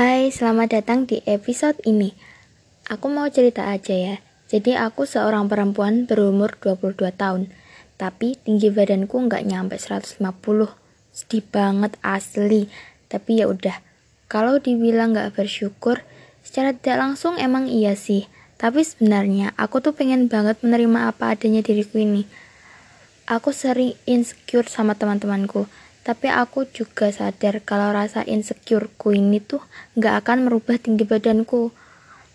Hai, selamat datang di episode ini. Aku mau cerita aja ya. Jadi aku seorang perempuan berumur 22 tahun. Tapi tinggi badanku nggak nyampe 150. Sedih banget asli. Tapi ya udah. Kalau dibilang nggak bersyukur, secara tidak langsung emang iya sih. Tapi sebenarnya aku tuh pengen banget menerima apa adanya diriku ini. Aku sering insecure sama teman-temanku tapi aku juga sadar kalau rasa insecureku ini tuh gak akan merubah tinggi badanku.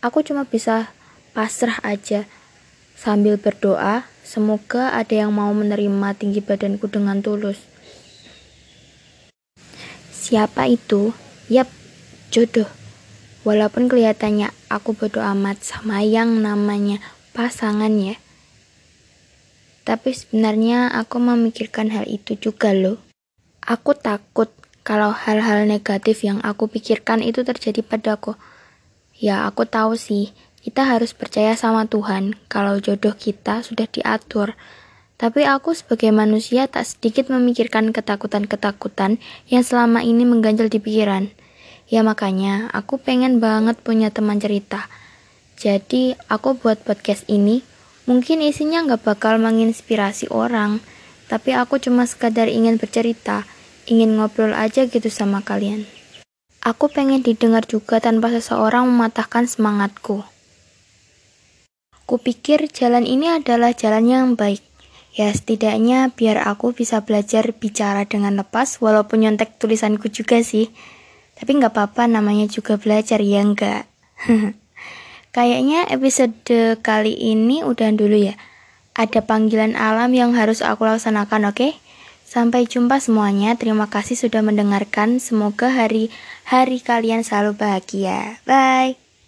Aku cuma bisa pasrah aja sambil berdoa, semoga ada yang mau menerima tinggi badanku dengan tulus. Siapa itu? Yap, jodoh. Walaupun kelihatannya aku bodoh amat sama yang namanya pasangan ya. Tapi sebenarnya aku memikirkan hal itu juga loh. Aku takut kalau hal-hal negatif yang aku pikirkan itu terjadi padaku. Ya, aku tahu sih, kita harus percaya sama Tuhan kalau jodoh kita sudah diatur. Tapi aku sebagai manusia tak sedikit memikirkan ketakutan-ketakutan yang selama ini mengganjal di pikiran. Ya makanya aku pengen banget punya teman cerita. Jadi aku buat podcast ini, mungkin isinya nggak bakal menginspirasi orang, tapi aku cuma sekadar ingin bercerita ingin ngobrol aja gitu sama kalian. Aku pengen didengar juga tanpa seseorang mematahkan semangatku. Kupikir jalan ini adalah jalan yang baik. Ya setidaknya biar aku bisa belajar bicara dengan lepas walaupun nyontek tulisanku juga sih. Tapi nggak apa-apa namanya juga belajar ya enggak. Kayaknya episode kali ini udah dulu ya. Ada panggilan alam yang harus aku laksanakan, oke? Okay? Sampai jumpa semuanya. Terima kasih sudah mendengarkan. Semoga hari-hari kalian selalu bahagia. Bye.